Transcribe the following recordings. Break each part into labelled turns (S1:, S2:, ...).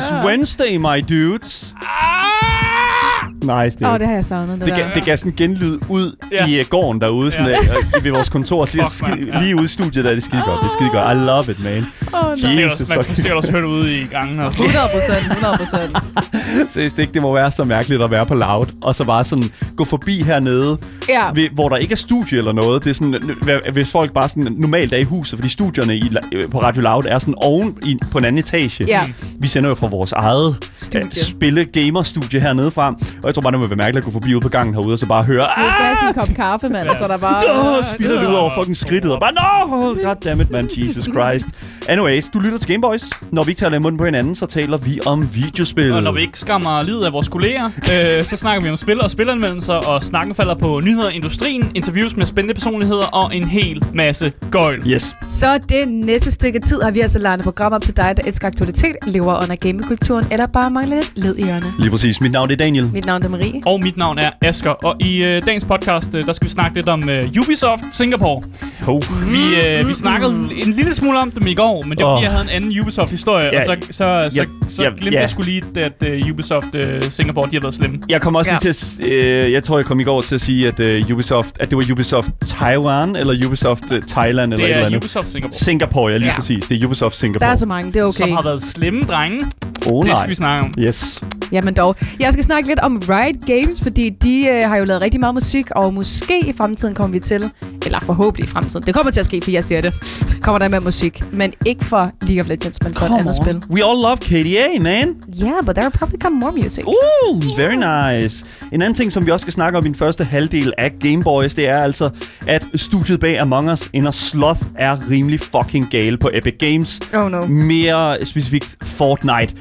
S1: Is Wednesday, my dudes. Nice, det.
S2: Åh, oh, det har jeg savnet, det,
S1: Det
S2: der.
S1: gav, det gav sådan en genlyd ud
S3: Ja.
S1: ja. i uh, gården derude, sådan,
S3: Ja.
S1: ja. ved vores kontor. Det er
S3: Fuck, man.
S1: skide, lige ude i studiet, der er det skide godt. Det er skide godt. I love it, man.
S3: Sikkert,
S1: Jesus,
S3: man får
S1: fucking-
S3: sikkert også hørt ude i gangen. Og
S2: 100 procent, 100 procent.
S1: Seriøst ikke, det må være så mærkeligt at være på Loud, og så bare sådan gå forbi hernede,
S2: Ja.
S1: ved, hvor der ikke er studie eller noget. Det er sådan, øh, hvis folk bare sådan normalt er i huset, fordi studierne i, øh, på Radio Loud er sådan oven i, på en anden etage.
S2: Ja.
S1: Vi sender jo fra vores eget
S2: Studie.
S1: øh, spille gamer studie hernede fra. Jeg tror bare, det må være mærkeligt at gå forbi ude på gangen herude, og så bare høre,
S2: Jeg skal have sin kop kaffe, mand, og så er der bare...
S1: Åh, spiller det ud over fucking skridtet, og bare, no, goddammit, man, Jesus Christ. Anyways, du lytter til Gameboys. Når vi ikke taler i munden på hinanden, så taler vi om videospil.
S3: Og når vi ikke skammer livet af vores kolleger, øh, så snakker vi om spil og spilanmeldelser, og snakken falder på nyheder i industrien, interviews med spændende personligheder og en hel masse gøjl.
S1: Yes.
S2: Så det næste stykke tid har vi altså legnet program op til dig, der elsker aktualitet, lever under gamingkulturen, eller bare mangler lidt led i hjørnet.
S1: Lige præcis. Mit navn er Daniel.
S2: Mit navn er Marie.
S3: Og mit navn er Asker, og i øh, dagens podcast, øh, der skal vi snakke lidt om øh, Ubisoft Singapore.
S1: Ho.
S3: Vi, øh, vi snakkede en lille smule om dem i går, men det var fordi,
S1: Åh.
S3: jeg havde en anden Ubisoft-historie,
S1: Ja,
S3: og så, så, så,
S1: ja,
S3: så
S1: ja,
S3: glemte
S1: ja.
S3: jeg skulle lige, at øh, Ubisoft øh, Singapore, de har været slemme.
S1: Jeg kom også
S2: Ja.
S1: lige til at, øh, jeg tror, jeg kom i går til at sige, at uh, Ubisoft, at det var Ubisoft Taiwan, eller Ubisoft uh, Thailand, eller
S3: Det
S1: et eller
S3: er
S1: andet.
S3: Ubisoft Singapore,
S1: Singapore, ja, lige
S2: Ja.
S1: præcis. Det er Ubisoft Singapore.
S2: Der er så mange, det er okay.
S3: som har været slemme drenge.
S1: oh,
S3: Det
S1: nej.
S3: skal vi snakke om.
S1: Yes.
S2: Jamen dog. Jeg skal snakke lidt om Riot Games, fordi de øh, har jo lavet rigtig meget musik, og måske i fremtiden kommer vi til, eller forhåbentlig i fremtiden, det kommer til at ske, for jeg siger det, kommer der med musik. Men ikke for League of Legends, men for et andet spil.
S1: We all love KDA, man.
S2: Yeah, but there will probably come more music.
S1: Ooh, very nice. En anden ting, som vi også skal snakke om i den første halvdel af Game Boys, det er altså, at studiet bag Among Us Inner Sloth er rimelig fucking gale på Epic Games.
S2: Oh no.
S1: Mere specifikt Fortnite.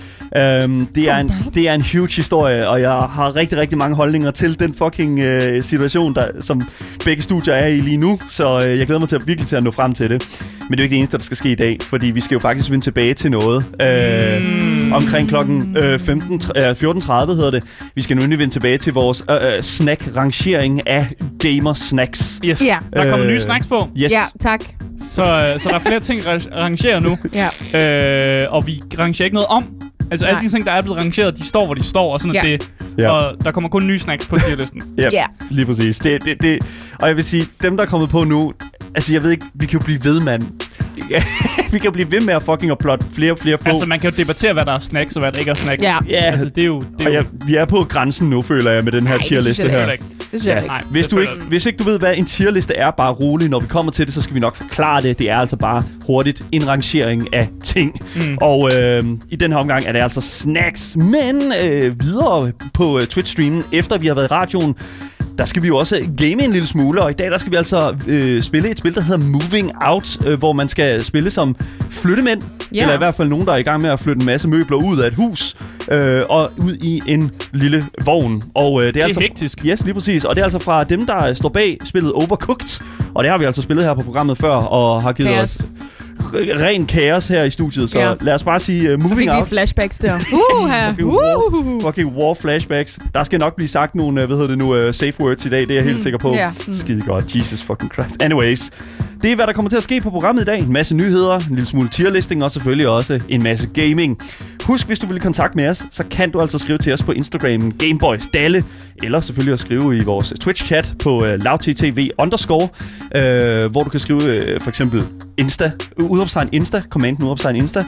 S1: Um, det, er en,
S2: Fortnite?
S1: det er en huge historie, og jeg har rigtig, rigtig mange holdninger til den fucking uh, situation, der, som begge studier er i lige nu. Så uh, jeg glæder mig til at, virkelig til at nå frem til det. Men det er jo ikke det eneste, der skal ske i dag, fordi vi skal jo faktisk vende tilbage til noget. Uh,
S2: Mm.
S1: Omkring klokken uh, 15, uh, 14.30 hedder det. Vi skal nu endelig vende tilbage til vores uh, uh, snack-rangering af gamer snacks.
S3: Yes.
S2: Ja.
S3: Der kommer
S1: Øh,
S3: nye snacks på,
S1: Yes.
S2: Ja, tak.
S3: så, øh, så der er flere ting, der rangerer nu.
S2: Ja.
S3: Øh, og vi rangerer ikke noget om. Altså alle
S2: Nej.
S3: de ting, der er blevet rangeret, de står, hvor de står, og sådan
S2: Ja.
S3: ja. det.
S1: Ja.
S3: Og der kommer kun nye snacks på tierlisten.
S1: Ja,
S2: Ja.
S1: lige præcis. Det, det, det. Og jeg vil sige, dem, der er kommet på nu... Altså, jeg ved ikke, vi kan jo blive ved, mand. vi kan jo blive ved med at fucking at plotte flere og flere på.
S3: altså man kan jo debattere, hvad der er snacks, og hvad der ikke er snacks.
S2: Ja.
S1: ja,
S3: Altså det er jo... Det er
S1: og
S3: jo
S1: jeg, vi er på grænsen nu, føler jeg, med den her
S2: Ej,
S1: tierliste her.
S3: ikke.
S2: Det synes jeg ikke.
S3: Nej,
S1: Hvis,
S3: det
S1: du ikke, hvis ikke du ved, hvad en tierliste er, bare rolig. Når vi kommer til det, så skal vi nok forklare det. Det er altså bare hurtigt en rangering af ting.
S3: Mm.
S1: Og øh, i den her omgang er det altså snacks. Men øh, videre på øh, Twitch-streamen, efter vi har været i radioen, der skal vi jo også game en lille smule, og i dag der skal vi altså øh, spille et spil, der hedder Moving Out, øh, hvor man skal spille som flyttemænd,
S2: Ja.
S1: eller i hvert fald nogen, der er i gang med at flytte en masse møbler ud af et hus, øh, og ud i en lille vogn. Og øh, det er,
S3: Det er
S1: altså
S3: hektisk.
S1: Yes, lige præcis. Og det er altså fra dem, der står bag spillet Overcooked. Og det har vi altså spillet her på programmet før, og har givet
S2: Kaos.
S1: os ren kaos her i studiet. Så
S2: Ja.
S1: lad os bare sige uh, Moving
S2: vi
S1: Out.
S2: flashbacks der. Uh, her.
S1: Fucking war, flashbacks. Der skal nok blive sagt nogle, uh, hvad hedder det nu, uh, safe words i dag. Det er jeg helt
S2: Mm,
S1: sikker på.
S2: ja, mm.
S1: Skide godt. Jesus fucking Christ. Anyways. Det er, hvad der kommer til at ske på programmet i dag. En masse nyheder, en lille smule tierlisting og selvfølgelig også en masse gaming. Husk, hvis du vil i kontakt med os, så kan du altså skrive til os på Instagram Gameboys Dalle, eller selvfølgelig at skrive i vores Twitch-chat på øh, uh, lavttv underscore, uh, hvor du kan skrive uh, for eksempel Insta, udopstegn Insta, commanden udopstegn Insta,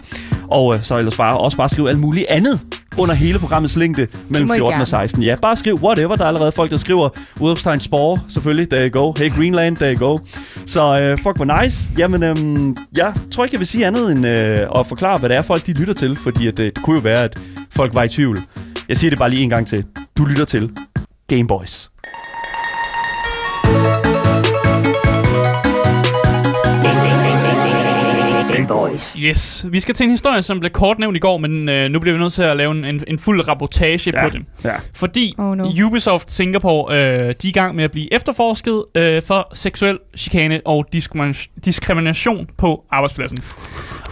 S1: og uh, så ellers bare, også bare skrive alt muligt andet under hele programmets længde mellem
S2: må I
S1: 14
S2: gerne.
S1: og 16. Ja, bare skriv whatever. Der er allerede folk, der skriver udopstegn spore, selvfølgelig. There you go. Hey Greenland, there you go. Så uh, fuck, hvor nice. Jamen, øhm, jeg tror ikke, jeg vil sige andet end uh, at forklare, hvad det er, folk de lytter til. Fordi at, uh, det kunne jo være, at folk var i tvivl. Jeg siger det bare lige en gang til. Du lytter til Gameboys.
S3: Yes. Vi skal til en historie, som blev kort nævnt i går, men øh, nu bliver vi nødt til at lave en, en, en fuld rapportage
S1: Ja.
S3: på det.
S1: Ja.
S3: Fordi
S2: Oh, no.
S3: Ubisoft Singapore, øh, de er i gang med at blive efterforsket øh, for seksuel chikane og diskrimin- diskrimination på arbejdspladsen.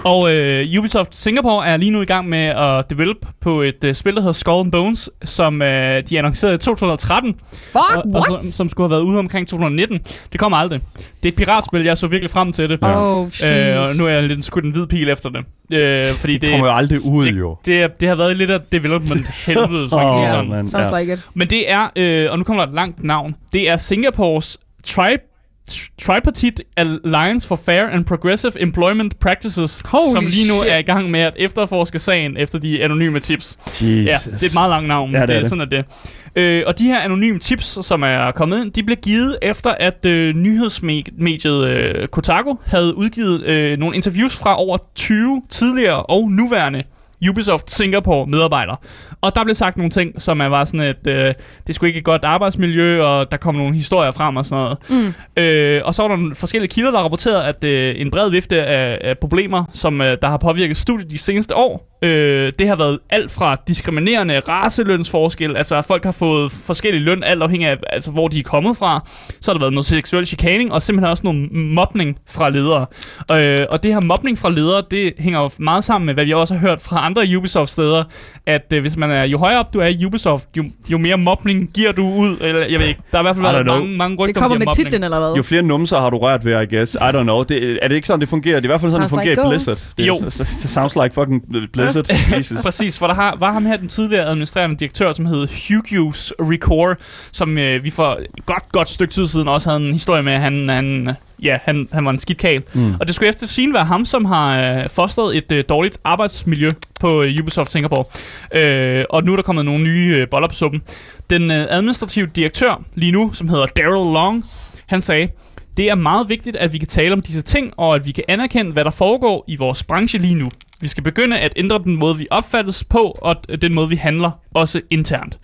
S3: Og øh, Ubisoft Singapore er lige nu i gang med at develop på et øh, spil, der hedder Skull and Bones, som øh, de annoncerede i 2013,
S2: Fuck,
S3: og, og
S2: what?
S3: som, som skulle have været ude omkring 2019. Det kommer aldrig. Det er et piratspil, jeg så virkelig frem til det.
S2: Oh,
S3: Øh, og nu er jeg lidt skudt en hvid pil efter det. Øh, fordi
S1: Det
S3: det,
S1: kommer jo aldrig ud,
S3: det,
S1: jo.
S3: det, er- det har været lidt af development helvede, så man kan sige sådan.
S2: Sounds
S1: ja.
S2: like it.
S3: Men det er, øh, og nu kommer der et langt navn, det er Singapores tri tri- Tripartite Alliance for Fair and Progressive Employment Practices,
S2: Holy
S3: som lige nu
S2: shit.
S3: er i gang med at efterforske sagen efter de anonyme tips.
S1: Jesus.
S3: Ja, det er et meget langt navn,
S1: Ja, det er
S3: det, er
S1: det.
S3: sådan er det. Øh, og de her anonyme tips, som er kommet ind, de blev givet efter, at øh, nyhedsmediet øh, Kotaku havde udgivet øh, nogle interviews fra over 20 tidligere og nuværende Ubisoft Singapore medarbejdere. Og der blev sagt nogle ting, som er var sådan, at øh, det skulle ikke et godt arbejdsmiljø, og der kom nogle historier frem og sådan noget.
S2: Mm.
S3: Øh, og så var der nogle forskellige kilder, der rapporterede, at øh, en bred vifte af, af problemer, som øh, der har påvirket studiet de seneste år, øh, det har været alt fra diskriminerende racelønsforskel, altså at folk har fået forskellig løn, alt afhængig af, altså, hvor de er kommet fra. Så har der været noget seksuel chikaning, og simpelthen også noget mobning fra ledere. Øh, og det her mobning fra ledere, det hænger jo meget sammen med, hvad vi også har hørt fra andre Ubisoft-steder, at øh, hvis man er, jo højere op du er i Ubisoft, jo, jo mere mobning giver du ud, eller jeg ved ikke, der har i hvert fald været
S1: know.
S3: mange, mange rygter
S2: Det kommer
S3: om
S2: med
S3: mobning.
S2: titlen, eller hvad?
S1: Jo flere numser har du rørt ved, I guess. I don't know. Det, er det ikke sådan, det fungerer? Det er i hvert fald sådan, det fungerer
S2: like
S1: i Blizzard. Det,
S3: Jo.
S1: er- så- så- sounds like fucking Blizzard. Jesus.
S3: Præcis, for der har, var ham her, den tidligere administrerende direktør, som hed Hughus Recore, som øh, vi for godt, godt stykke tid siden også havde en historie med, at han, han, ja, han, han var en skidkal.
S1: Mm.
S3: Og det skulle efter sin være ham, som har øh, fostret et øh, dårligt arbejdsmiljø på øh, Ubisoft Singapore. Øh, og nu er der kommet nogle nye øh, boller på suppen. Den øh, administrative direktør lige nu, som hedder Daryl Long, han sagde, det er meget vigtigt, at vi kan tale om disse ting, og at vi kan anerkende, hvad der foregår i vores branche lige nu. Vi skal begynde at ændre den måde, vi opfattes på, og øh, den måde, vi handler, også internt.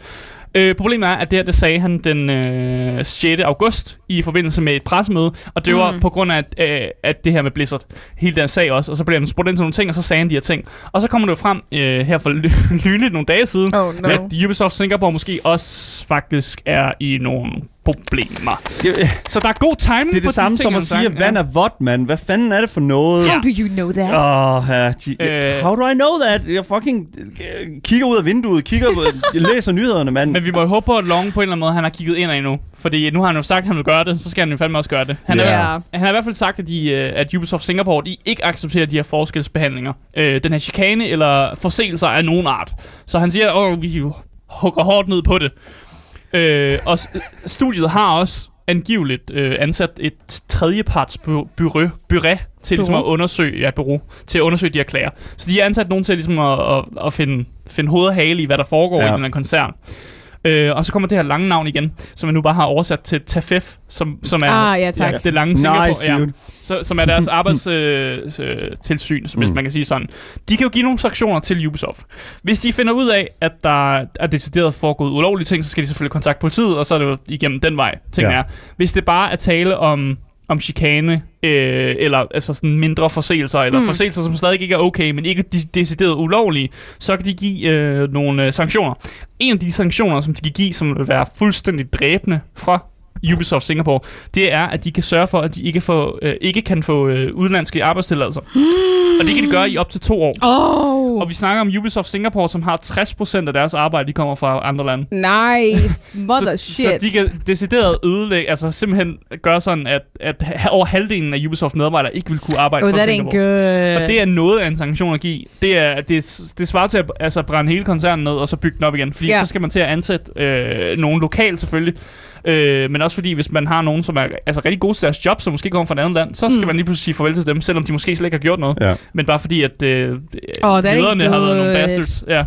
S3: Øh, problemet er, at det her, det sagde han den øh, 6. august i forbindelse med et pressemøde, og det var
S2: Mm.
S3: på grund af, at, øh, at det her med Blizzard, hele den sag også, og så blev han spurgt ind til nogle ting, og så sagde han de her ting. Og så kommer det jo frem øh, her for nyligt nogle dage siden,
S2: Oh no.
S3: at Ubisoft Singapore måske også faktisk er i nogle problemer.
S1: Det,
S3: Så der er god timing
S1: det er
S3: på
S1: det samme
S3: de ting,
S1: som at sige, at vand er vådt, mand. Hvad fanden er det for noget?
S2: How do you know that?
S1: Oh,
S3: Øh.
S1: how do I know that? Jeg fucking øh, kigger ud af vinduet, kigger ud, jeg læser nyhederne, mand.
S3: Men vi må jo håbe på, at Long på en eller anden måde, han har kigget ind nu. Fordi nu har han jo sagt, at han vil gøre det, så skal han jo fandme også gøre det. Han,
S1: Ja.
S3: er, han har i hvert fald sagt, at, de, øh, at Ubisoft Singapore de ikke accepterer de her forskelsbehandlinger. Øh, den her chikane eller forseelser af nogen art. Så han siger, at vi hugger hårdt ned på det. Øh, og studiet har også angiveligt øh, ansat et tredjeparts bureau, bureau til ligesom at undersøge, ja, bureau, til at undersøge de her klager. Så de har ansat nogen til ligesom at, at, at finde, finde hoved og hale i, hvad der foregår
S1: ja.
S3: i den her koncern. Øh, og så kommer det her lange navn igen, som jeg nu bare har oversat til TAFEF, som, som er
S2: Ah, ja, tak.
S3: Ja, det lange Singapore,
S1: nice,
S3: ja,
S1: dude.
S3: så, som er deres arbejdstilsyn, øh, øh, tilsyn, hvis
S1: Mm.
S3: man kan sige sådan. De kan jo give nogle sanktioner til Ubisoft. Hvis de finder ud af, at der er decideret foregået ulovlige ting, så skal de selvfølgelig kontakte politiet, og så er det jo igennem den vej, ting
S1: Ja.
S3: er. Hvis det bare er tale om om chikane, øh, eller altså sådan mindre forseelser, eller
S2: Mm.
S3: mm. forseelser, som stadig ikke er okay, men ikke de decideret ulovlige, så kan de give øh, nogle øh, sanktioner. En af de sanktioner, som de kan give, som vil være fuldstændig dræbende fra Ubisoft Singapore, det er, at de kan sørge for, at de ikke, får, øh, ikke kan få øh, udenlandske arbejdstilladelser. Og det kan de gøre i op til to år.
S2: Oh,
S3: Og vi snakker om Ubisoft Singapore, som har 60% af deres arbejde, de kommer fra andre lande.
S2: nej, mother
S3: så,
S2: shit.
S3: Så de kan decideret ødelægge, altså simpelthen gøre sådan, at, at over halvdelen af Ubisoft medarbejdere ikke vil kunne arbejde
S2: oh,
S3: for
S2: that ain't
S3: Singapore.
S2: good.
S3: Og det er noget af en sanktion at give. Det, er, det, det svarer til at altså, brænde hele koncernen ned, og så bygge den op igen. Fordi
S2: ja.
S3: så skal man til at ansætte øh, nogen lokalt selvfølgelig. Øh, men også fordi, hvis man har nogen, som er altså, rigtig gode til deres job, som måske kommer fra et andet land, så skal
S2: Mm.
S3: man lige pludselig sige farvel til dem, selvom de måske slet ikke har gjort noget.
S1: Ja.
S3: Men bare fordi, at øh,
S2: Oh, that
S3: lederne har været nogle bastards. Ja.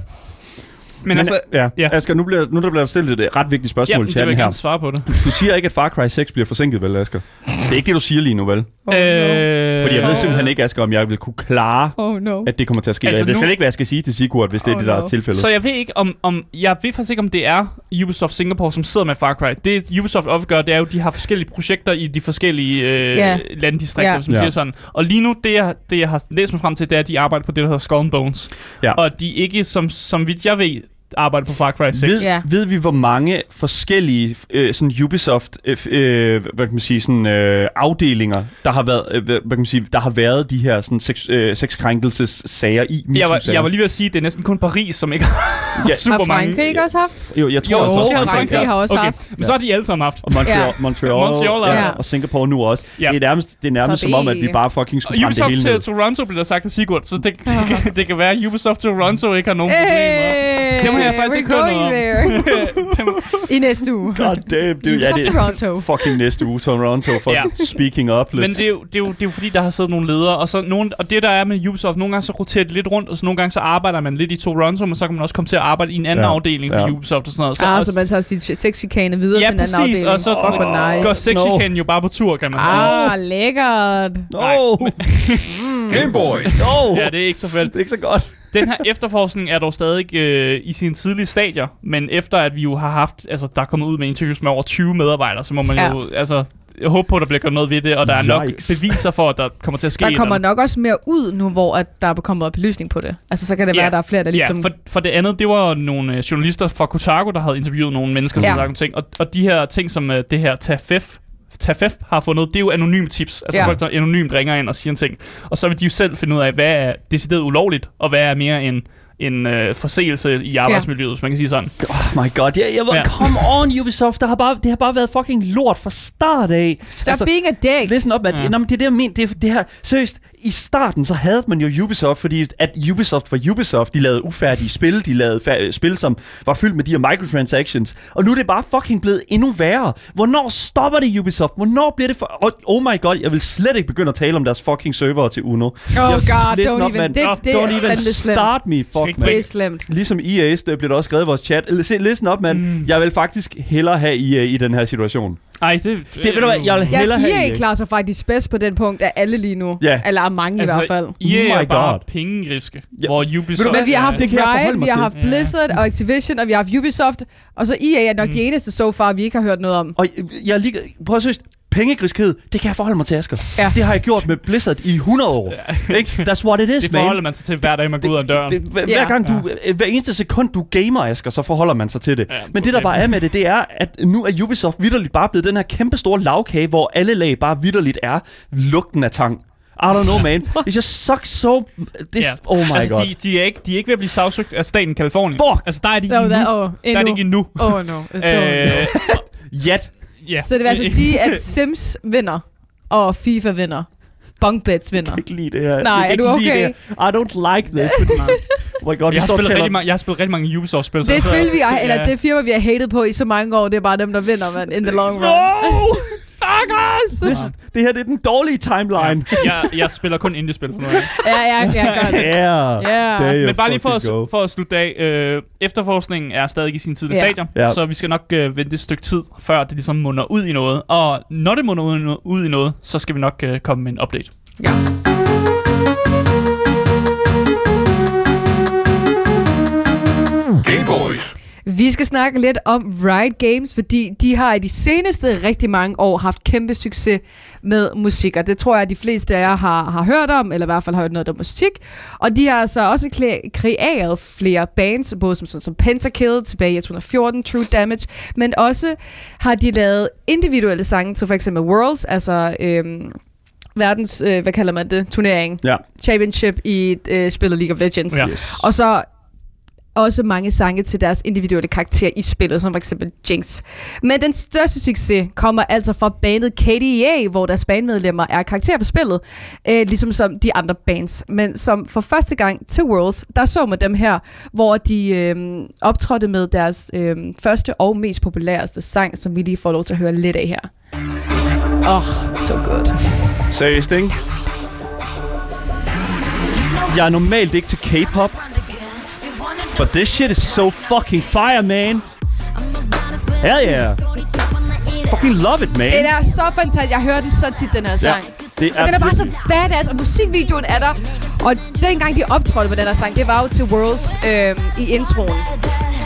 S3: Men,
S1: Men
S3: altså,
S1: ja.
S3: ja.
S1: Asger, nu, bliver, nu er der blevet stillet et ret vigtigt spørgsmål
S3: det
S1: til
S3: vil
S1: den
S3: jeg
S1: her.
S3: gerne svare på det.
S1: Du siger ikke, at Far Cry 6 bliver forsinket, vel, Asger? Det er ikke det, du siger lige nu, vel?
S2: Oh, no.
S3: øh,
S1: Fordi jeg ved simpelthen ikke, Asger, om jeg vil kunne klare,
S2: Oh no.
S1: at det kommer til at ske.
S3: Altså
S1: Altså, jeg ved
S3: nu-
S1: slet ikke, hvad jeg skal sige til Sigurd, hvis det er
S2: Oh,
S1: det, der
S2: no.
S1: er tilfældet.
S3: Så jeg ved ikke om, om jeg ved faktisk ikke om det er Ubisoft Singapore som sidder med Far Cry. Det Ubisoft ofte gør, det er jo at de har forskellige projekter i de forskellige øh,
S2: Ja.
S3: landdistrikter,
S2: Ja.
S3: hvis man
S1: Ja.
S3: siger sådan. Og lige nu det jeg, det jeg har læst mig frem til, det er at de arbejder på det der hedder Skull Bones.
S1: Ja.
S3: Og de ikke som som vidt jeg ved arbejde på Far Cry 6.
S1: Ved,
S2: Ja.
S1: ved vi, hvor mange forskellige øh, sådan Ubisoft øh, øh, hvad kan man sige, sådan, øh, afdelinger, der har været, øh, hvad kan man sige, der har været de her sådan, sex, øh, sexkrænkelses-sager i?
S3: Jeg var, jeg var lige ved at sige, at det er næsten kun Paris, som ikke har
S1: Ja.
S3: super
S2: Har
S3: mange.
S2: Frankrig ikke også haft?
S1: Jo, jeg tror
S3: Jo,
S1: også,
S3: Frankrig
S2: Frankrig har også
S3: okay.
S2: haft.
S3: Men så har de alle sammen haft.
S1: Og Montreal,
S2: Ja.
S1: Montreal,
S3: Montreal,
S1: ja, og Singapore nu også.
S3: Ja.
S1: Det er nærmest, det er nærmest som om,
S2: det-
S1: at vi bare fucking skulle brænde det
S3: Ubisoft
S1: hele
S3: til
S1: ned.
S3: Toronto bliver der sagt af Sigurd, så det, det, det kan være, at Ubisoft Toronto ikke har nogen problemer.
S2: Hey,
S3: Det må jeg faktisk ikke høre
S2: going
S3: noget
S2: there. I næste uge.
S1: God damn, dude. Ja, det er
S2: Toronto.
S1: fucking næste uge, Toronto. Fucking
S3: Ja.
S1: speaking up lidt.
S3: Men det er, jo, det, er jo, det er jo fordi, der har siddet nogle ledere, og, så nogle, og det der er med Ubisoft, nogle gange så roterer de lidt rundt, og så nogle gange så arbejder man lidt i Toronto, men så kan man også komme til at arbejde i en anden
S1: Ja.
S3: afdeling for
S1: Ja.
S3: Ubisoft og sådan noget. Så
S2: Ah,
S3: også,
S2: så man tager sit sexchikane videre
S3: Ja,
S2: til en anden
S3: præcis,
S2: afdeling.
S3: og så-
S2: hvor nice.
S3: går sexchikanen jo bare på tur, kan man sige.
S2: Ah, lækkert.
S1: No!
S4: Gameboy.
S1: No!
S3: Ja, det er ikke så fedt.
S1: det er ikke så godt.
S3: Den her efterforskning er dog stadig øh, i sine tidlige stadier, men efter at vi jo har haft, altså der er kommet ud med interviews med over 20 medarbejdere, så må man
S2: Ja.
S3: jo, altså, jeg håber på, at der bliver gjort noget ved det, og der er nok
S1: Yikes.
S3: beviser for, at der kommer til at ske
S2: Der kommer nok også mere ud nu, hvor at der er kommet belysning på det. Altså, så kan det
S3: Ja.
S2: være, at der er flere, der ligesom...
S3: Ja, for, for det andet, det var nogle øh, journalister fra Kotaku, der havde interviewet nogle mennesker, som
S2: Ja.
S3: sagde nogle ting. Og, og de her ting, som øh, det her TAFEF, TAFEF har fundet, det er jo anonyme tips. Altså
S2: Ja.
S3: ja. folk, der anonymt ringer ind og siger en ting. Og så vil de jo selv finde ud af, hvad er decideret ulovligt, og hvad er mere en, en øh, forseelse i arbejdsmiljøet, hvis man kan sige sådan.
S1: Oh my god. Ja, jeg var,
S3: Ja.
S1: come on, Ubisoft. Der har bare, det har bare været fucking lort fra start af.
S2: Stop altså, being a dick.
S1: Listen op, at, ja.
S3: Ja.
S1: nå, men det er det, jeg mener. Det, er, det her, seriøst, i starten så havde man jo Ubisoft, fordi at Ubisoft var Ubisoft. De lavede ufærdige spil, de lavede fa- spil, som var fyldt med de her microtransactions. Og nu er det bare fucking blevet endnu værre. Hvornår stopper det Ubisoft? Hvornår bliver det for... Oh, oh my god, jeg vil slet ikke begynde at tale om deres fucking server til Uno.
S2: Oh
S1: Jeg-
S2: god, don't
S1: op,
S2: even...
S1: mand.
S2: Det, det
S1: Don't
S2: er
S1: even start me, fuck, man.
S2: Det er slemt.
S1: Ligesom EA, der bliver der også skrevet i vores chat. Listen op, mand. Mm. Jeg vil faktisk hellere have EA i den her situation.
S3: Ej, det...
S1: Det, ved du hvad, jeg vil
S2: Ja,
S1: hellere have
S2: EA klarer sig faktisk bedst på den punkt af alle lige nu.
S1: Ja.
S2: Eller af mange
S3: altså,
S2: i hvert fald.
S3: EA
S1: Oh
S3: er bare
S1: God.
S3: pengegriske,
S1: Ja.
S3: hvor Ubisoft...
S2: Men vi har haft
S1: det jeg
S2: Riot, vi har haft
S3: Ja.
S2: Blizzard og Activision, og vi har haft Ubisoft. Og så EA er nok
S3: Mm.
S2: de eneste so far, vi ikke har hørt noget om.
S1: Og jeg er lige... Prøv at synes, pengegriskhed, det kan jeg forholde mig til, Asger.
S2: Ja.
S1: Det har jeg gjort med Blizzard i 100 år. Ikke? That's what it is,
S3: Det
S1: man.
S3: forholder man sig til hver dag, man går ud af døren.
S1: Det, hver,
S2: Ja.
S1: hver gang du, øh, hver eneste sekund du gamer, Asger, så forholder man sig til det.
S3: Ja,
S1: Men det der
S3: okay.
S1: bare er med det, det er, at nu er Ubisoft vidderligt bare blevet den her kæmpe store lavkage, hvor alle lag bare vidderligt er lugten af tang. I don't know, man. It just sucks so... This,
S3: Ja.
S1: Oh my
S3: altså,
S1: god.
S3: de, de, er ikke, de er ikke ved at blive sagsøgt af staten Kalifornien.
S1: Fuck!
S3: Altså, der er de ikke endnu.
S2: oh,
S3: Der er det ikke endnu.
S2: Oh no.
S3: Øh,
S1: Yet.
S3: Ja.
S2: så det vil altså sige, at Sims vinder, og FIFA vinder. Bunkbets vinder.
S1: ikke lide det her.
S2: Nej,
S1: jeg kan
S2: er
S1: ikke
S2: du
S1: lide
S2: okay?
S1: I don't like this. Oh my god,
S3: Jeg har, spillet rigtig mange, jeg har spillet rigtig mange Ubisoft-spil.
S2: Det
S3: så-
S2: spil, vi har,
S3: ja.
S2: eller det firma, vi har hated på i så mange år, det er bare dem, der vinder, man, in the long run.
S1: No!
S2: Fuck us!
S1: This, det her det er den dårlige timeline.
S3: jeg, jeg spiller kun indie-spil for nu. af.
S2: Ja, ja, ja, gør det.
S1: Yeah.
S2: Ja.
S1: There you
S3: Men bare lige for
S1: go.
S3: at, for at slutte af. Øh, efterforskningen er stadig i sin tidlige
S2: Ja.
S3: stadier,
S1: Ja.
S3: så vi skal nok øh, vente et stykke tid, før det ligesom munder ud i noget. Og når det munder ud i noget, ud i noget så skal vi nok øh, komme med en update.
S2: Yes. Vi skal snakke lidt om Riot Games, fordi de har i de seneste rigtig mange år haft kæmpe succes med musik, og det tror jeg, at de fleste af jer har, har hørt om, eller i hvert fald har hørt noget om musik. Og de har så også kreeret flere bands, både som, som, som Pentakill tilbage i 2014, True Damage, men også har de lavet individuelle sange til for eksempel Worlds, altså øhm, verdens, øh, hvad kalder man det, turnering,
S1: Ja.
S2: championship i øh, spillet League of Legends.
S3: Ja.
S1: Yes.
S2: Og så også mange sange til deres individuelle karakter i spillet, som for eksempel Jinx. Men den største succes kommer altså fra bandet KDA, hvor deres bandmedlemmer er karakterer på spillet, øh, ligesom som de andre bands. Men som for første gang til Worlds, der så man dem her, hvor de øh, optrådte med deres øh, første og mest populæreste sang, som vi lige får lov til at høre lidt af her. Oh, so good.
S1: Seriøst, ikke? Jeg er normalt ikke til K-pop, but this shit is so fucking fire, man. Hell yeah. Fucking love it, man.
S2: Den er så fantastisk. Jeg hører den så tit, den her sang.
S1: det
S2: Og den er bare så badass, og musikvideoen er der. Og dengang de optrådte med den her sang, det var jo til Worlds øh, i introen.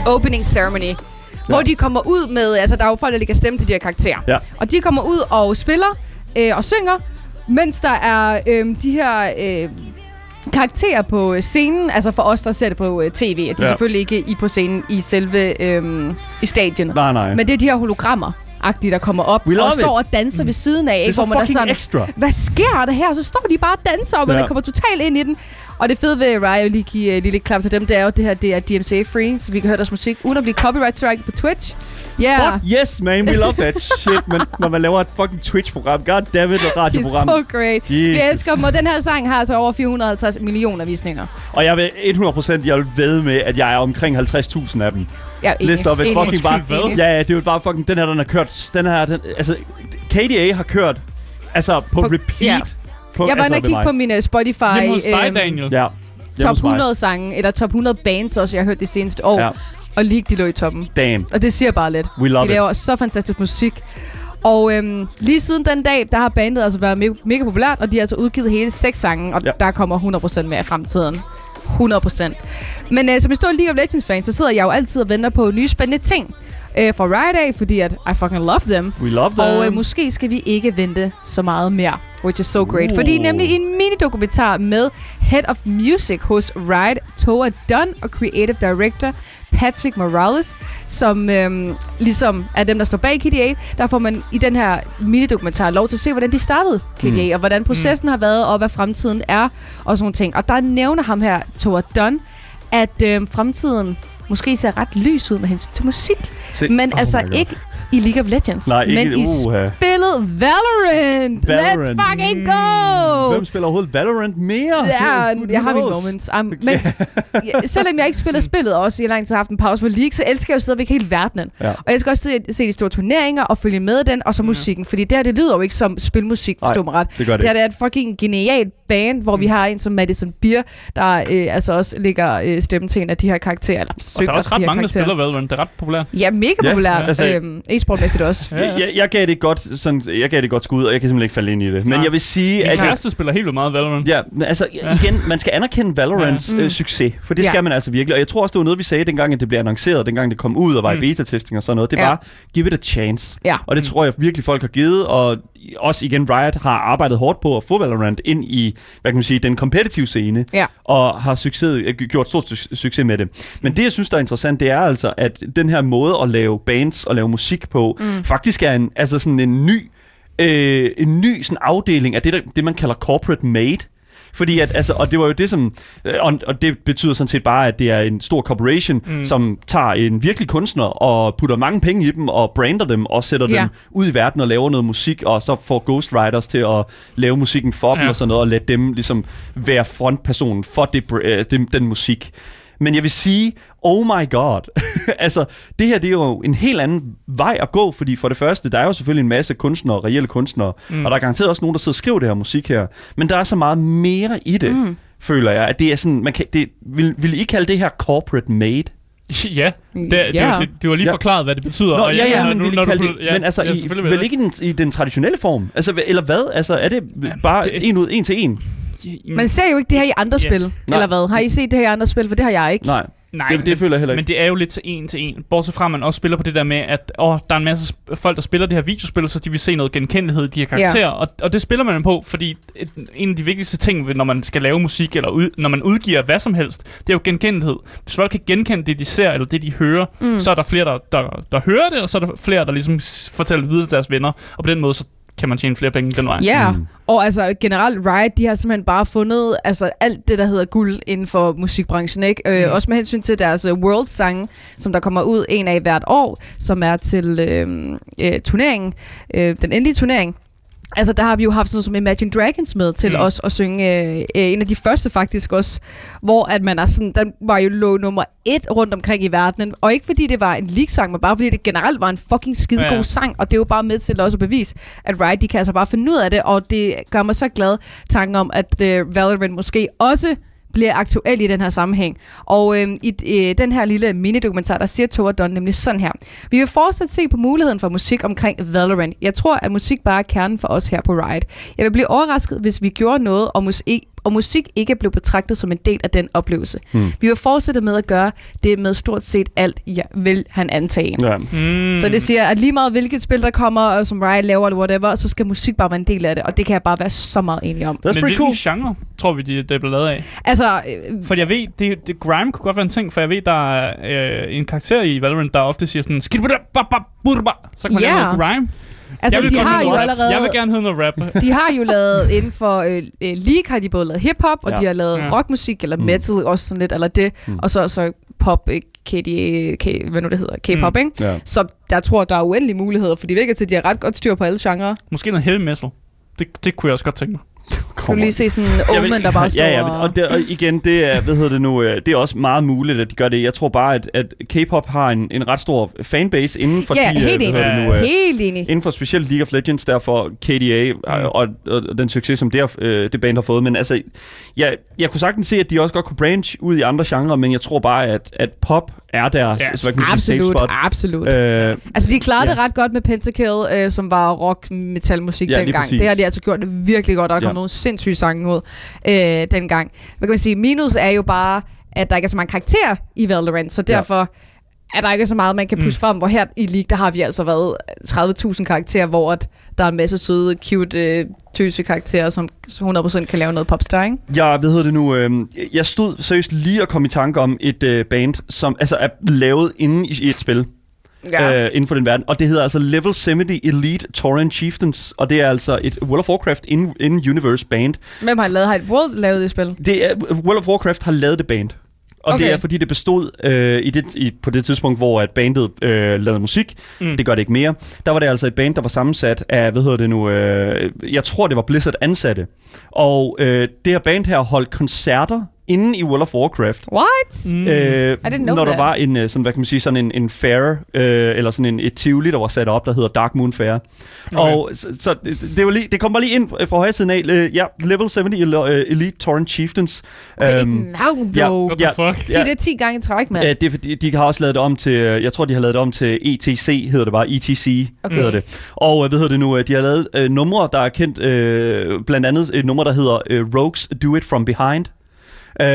S2: Opening ceremony. Hvor de kommer ud med, altså der er jo folk, der lægger stemme til de her karakterer.
S1: Ja.
S2: Og de kommer ud og spiller øh, og synger, mens der er øh, de her øh, karakterer på scenen, altså for os, der ser det på øh, tv. De er
S1: Ja.
S2: selvfølgelig ikke i på scenen i selve øhm, i stadion.
S1: Nej, nej.
S2: Men det er de her hologrammer agtige der kommer op og står
S1: it.
S2: og danser ved siden af,
S1: det er
S2: ikke?
S1: så
S2: hvor man er sådan,
S1: ekstra.
S2: hvad sker der her? Og så står de bare og danser, og man
S1: Ja.
S2: kommer totalt ind i den. Og det fede ved vil lige give et lille klap til dem, det er jo, det her det er DMCA-free, så vi kan høre deres musik, uden at blive copyright strike på Twitch. Ja, yeah.
S1: Fuck yes, man. We love that shit, man. Når man laver et fucking Twitch-program. God damn it, et
S2: It's
S1: radioprogram.
S2: so great. Vi
S1: Jesus.
S2: elsker dem, og den her sang har altså over 450 millioner visninger.
S1: Og jeg vil 100% jeg vil ved med, at jeg er omkring 50.000 af dem.
S2: Ja,
S1: List op et fucking bare...
S3: Hvad?
S1: Ja, ja, det er jo bare fucking... Den her, den har kørt... Den her, den, altså... KDA har kørt... Altså, på,
S2: På-
S1: repeat.
S2: ja.
S1: På,
S2: Jeg var inde
S1: altså,
S2: og kigge på min uh, Spotify
S3: Hjemme hos dig,
S2: øhm,
S3: Daniel.
S1: Ja.
S2: Top
S1: hos mig.
S2: 100 sange, eller top 100 bands også, jeg har hørt det seneste år.
S1: Ja.
S2: Og League, de lå i toppen.
S1: Damn.
S2: Og det siger bare lidt.
S1: We love
S2: de
S1: it.
S2: laver så fantastisk musik. Og øhm, lige siden den dag, der har bandet altså været mega, mega populært, og de har altså udgivet hele seks sange, og
S1: Ja.
S2: der kommer 100% mere i fremtiden. 100%. Men øh, som en stor League of Legends-fan, så sidder jeg jo altid og venter på nye spændende ting øh, fra Riot af, fordi at I fucking love them.
S1: We love them.
S2: Og øh, måske skal vi ikke vente så meget mere, which is so great.
S1: Uh.
S2: Fordi nemlig en mini-dokumentar med Head of Music hos Riot, Toa Dunn og Creative Director Patrick Morales, som øhm, ligesom er dem, der står bag KDA. Der får man i den her mini-dokumentar lov til at se, hvordan de startede KDA, mm. og hvordan processen mm. har været, og hvad fremtiden er, og sådan nogle ting. Og der nævner ham her, Toa Dunn, at øhm, fremtiden måske ser ret lys ud med hensyn til musik.
S1: Se-
S2: Men
S1: Oh
S2: altså ikke i League of Legends,
S1: Nej, ikke...
S2: men i
S1: uha.
S2: spillet Valorant.
S1: Valorant.
S2: Let's fucking go!
S1: Hvem spiller overhovedet Valorant mere?
S2: Ja,
S1: Who
S2: jeg har mine moments. Um, men ja, selvom jeg ikke spiller spillet også i lang tid har haft en pause for League, så elsker jeg jo stadigvæk hele verdenen.
S1: Ja.
S2: Og jeg skal også se, se de store turneringer og følge med i den, og så musikken. Fordi det her, det lyder jo ikke som spilmusik, forstå mig ret.
S1: Det gør det
S2: Det her
S1: ikke.
S2: det er et fucking genialt band, hvor vi har en som Madison Beer, der øh, altså også lægger øh, stemme til en af de her karakterer. Eller
S3: Og der er også ret mange, der
S2: karakterer.
S3: spiller Valorant. Det er ret populært.
S2: Ja, mega populært.
S1: ja. Altså-
S2: øhm, e-sportmæssigt også.
S3: Ja, ja.
S1: Jeg, jeg, gav det et godt, sådan, jeg gav det et godt skud, og jeg kan simpelthen ikke falde ind i det. Men
S3: Nej.
S1: jeg vil sige,
S3: Min
S1: at jeg,
S3: kæreste spiller helt vildt meget Valorant.
S1: Ja, men altså igen, man skal anerkende Valorants
S2: Ja.
S1: ja.
S2: Mm.
S1: øh, succes, for det
S2: Ja.
S1: skal man altså virkelig. Og jeg tror også, det var noget, vi sagde dengang, at det blev annonceret, dengang det kom ud og var
S3: Mm.
S1: i beta-testing og sådan noget. Det
S2: Ja.
S1: var, give it a chance.
S2: Ja.
S1: Og det tror jeg virkelig, folk har givet, og også igen, Riot har arbejdet hårdt på at få Valorant ind i, hvad kan man sige, den competitive scene,
S2: Ja.
S1: og har succes, øh, gjort stort su- succes med det. Men det, jeg synes, der er interessant, det er altså, at den her måde at lave bands og lave musik på, mm. faktisk er en, altså sådan en ny, øh, en ny sådan afdeling af det, der, det, man kalder corporate made. Fordi at, altså, og det var jo det, som, øh, og, og det betyder sådan set bare, at det er en stor corporation,
S3: Mm.
S1: som tager en virkelig kunstner og putter mange penge i dem og brander dem og sætter
S2: Ja.
S1: dem ud i verden og laver noget musik, og så får ghostwriters til at lave musikken for dem
S3: Ja.
S1: og sådan noget, og lade dem ligesom være frontpersonen for det, øh, den, den musik. Men jeg vil sige, oh my god. altså, det her det er jo en helt anden vej at gå, fordi for det første, der er jo selvfølgelig en masse kunstnere, reelle kunstnere,
S3: Mm.
S1: og der er garanteret også nogen, der sidder og skriver det her musik her. Men der er så meget mere i det, mm. føler jeg, at det er sådan, man kan, det, vil, vil I kalde det her corporate made?
S3: ja, det, det,
S2: Ja.
S3: det, du har lige
S1: Ja.
S3: forklaret, hvad det betyder.
S1: Nå,
S3: og
S1: ja, ja, men, I
S3: når du
S1: det, men altså,
S3: ja,
S1: i, vel ikke i den, i den traditionelle form? Altså, eller hvad? Altså, er det bare
S3: det-
S1: en ud, en til en?
S2: Man ser jo ikke det her i andre
S3: Ja.
S2: spil,
S1: Nej.
S2: eller hvad? Har I set det her i andre spil? For det har jeg ikke.
S1: Nej,
S3: Nej,
S1: det, det føler jeg heller
S3: Men
S1: ikke.
S3: det er jo lidt til en til en. Bortset fra, at man også spiller på det der med, at åh, der er en masse folk, der spiller det her videospil, så de vil se noget genkendelighed i de her karakterer. Og, og det spiller man på, fordi et, en af de vigtigste ting, når man skal lave musik, eller ud, når man udgiver hvad som helst, det er jo genkendelighed. Hvis folk kan genkende det, de ser, eller det, de hører, mm. så er der flere, der, der, der hører det, og så er der flere, der ligesom fortæller videre til deres venner. Og på den måde, så kan man tjene flere penge den vej.
S2: Ja,
S1: Mm.
S2: mm. og altså generelt Riot, de har simpelthen bare fundet altså, alt det, der hedder guld inden for musikbranchen. Ikke? Øh,
S3: Mm.
S2: også med hensyn til deres uh, World-sange, som der kommer ud en af hvert år, som er til øh, øh, turneringen, øh, den endelige turnering. Altså, der har vi jo haft sådan noget som Imagine Dragons med til
S3: Mm.
S2: os at synge øh, øh, en af de første faktisk også, hvor at man er sådan, den var jo lå nummer et rundt omkring i verdenen. Og ikke fordi det var en league-sang, men bare fordi det generelt var en fucking skidegod
S3: Ja, ja.
S2: sang. Og det er jo bare med til også at bevise, at Riot, de kan altså bare finde ud af det. Og det gør mig så glad tanken om, at uh, Valorant måske også bliver aktuel i den her sammenhæng. Og øh, i øh, den her lille minidokumentar, der siger Tova Don nemlig sådan her. Vi vil fortsat se på muligheden for musik omkring Valorant. Jeg tror, at musik bare er kernen for os her på Riot. Jeg vil blive overrasket, hvis vi gjorde noget, og, musik, og musik ikke blev betragtet som en del af den oplevelse.
S1: Hmm.
S2: Vi vil fortsætte med at gøre det med stort set alt, ja, vil han antage.
S1: Ja.
S3: Mm.
S2: Så det siger, at lige meget hvilket spil, der kommer, og som Riot laver, eller whatever, så skal musik bare være en del af det, og det kan jeg bare være så meget enig om.
S1: That's
S3: Men hvilken
S1: cool.
S3: genre tror vi, det, er blevet lavet af?
S2: Altså, øh,
S3: For jeg ved, det, det, grime kunne godt være en ting, for jeg ved, der er øh, en karakter i Valorant, der ofte siger sådan, "Skid på det, ba, ba, burba." så kan man
S2: Ja.
S3: lave noget grime.
S2: Altså
S3: jeg vil
S2: de har jo
S3: rap.
S2: allerede...
S3: Jeg vil gerne høre noget rap.
S2: De har jo lavet inden for øh, øh, League har de både lavet hiphop, og
S1: Ja.
S2: de har lavet
S3: Ja.
S2: rockmusik, eller
S1: Mm.
S2: metal, også sådan lidt, eller det,
S1: Mm.
S2: og så, så pop, øh, KDA, K, hvad nu det hedder, K-pop,
S3: Mm.
S2: ikke?
S1: Ja.
S2: Så jeg tror, der er uendelige muligheder, for de virker til, at de har ret godt styr på alle genrer.
S3: Måske noget heavy metal. Det, det kunne jeg også godt tænke mig.
S2: Kan du lige se sådan en Omen, der bare står
S1: Ja, ja,
S2: og...
S1: og, det, og igen, det er, hvad hedder det nu, øh, det er også meget muligt, at de gør det. Jeg tror bare, at, at K-pop har en, en ret stor fanbase inden for
S2: Ja,
S1: de, øh,
S2: helt
S1: hvad
S2: enig.
S1: det nu, øh,
S2: Helt enig.
S1: inden for specielt League of Legends, derfor KDA mm. og, og, og den succes, som det, har- det band har fået. Men altså, jeg, jeg kunne sagtens se, at de også godt kunne branch ud i andre genrer, men jeg tror bare, at, at pop er deres
S3: Ja,
S1: altså, hvad kan man sige, safe
S2: Absolut,
S1: spot.
S2: absolut.
S1: Øh,
S2: Altså, de klarede
S1: Ja.
S2: det ret godt med Pentakill, øh, som var rock metal musik
S1: Ja,
S2: dengang. Det har de altså gjort det virkelig godt, der
S1: Ja.
S2: kom nogle sindssyge sange ud øh, dengang. Hvad kan man sige? Minus er jo bare, at der ikke er så mange karakterer i Valorant, så
S1: Ja.
S2: derfor er der ikke så meget, man kan pusse mm. frem. Hvor her i League, der har vi altså været 30.000 karakterer, hvor at der er en masse søde, cute, øh, tøse karakterer, som 100% kan lave noget popstar, ikke?
S1: Jeg, hvad hedder det nu, øh, jeg stod seriøst lige og kom i tanke om et øh, band, som altså er lavet inde i, i et spil. Øh, inden for den verden. Og det hedder altså Level 70 Elite Torrent Chieftains, og det er altså et World of Warcraft in, in Universe band.
S2: Hvem har lavet, har World lavet det spil?
S1: Det er, World of Warcraft har lavet det band. Og okay. det er fordi det bestod øh, i det, i, på det tidspunkt, hvor at bandet øh, lavede musik.
S3: Mm.
S1: Det gør det ikke mere. Der var det altså et band, der var sammensat af, hvad hedder det nu, øh, jeg tror det var Blizzard ansatte. Og øh, det her band her holdt koncerter inde i World of Warcraft.
S2: What?
S3: Mm.
S1: Øh,
S2: I didn't know
S1: når der
S2: that.
S1: var en, øh, sådan, hvad kan man sige, sådan en, en fair, øh, eller sådan en, et tivoli, der var sat op, der hedder Dark Moon Fair. Okay. Og så, så det, det, var lige, det kom bare lige ind fra højre siden af. Øh, ja, Level 70 El- øh, Elite Torrent Chieftains.
S2: Okay,
S1: Øhm,
S2: navn,
S1: ja.
S2: dog.
S3: What the
S1: ja.
S3: fuck?
S2: Sig det 10 gange i træk, mand.
S1: Øh, det fordi, de har også lavet det om til, øh, jeg tror, de har lavet det om til ETC, hedder det bare, ETC
S2: Okay.
S1: hedder det. Og hvad hedder det nu, de har lavet øh, numre, der er kendt, øh, blandt andet et nummer, der hedder øh, Rogues Do It From Behind. Øh,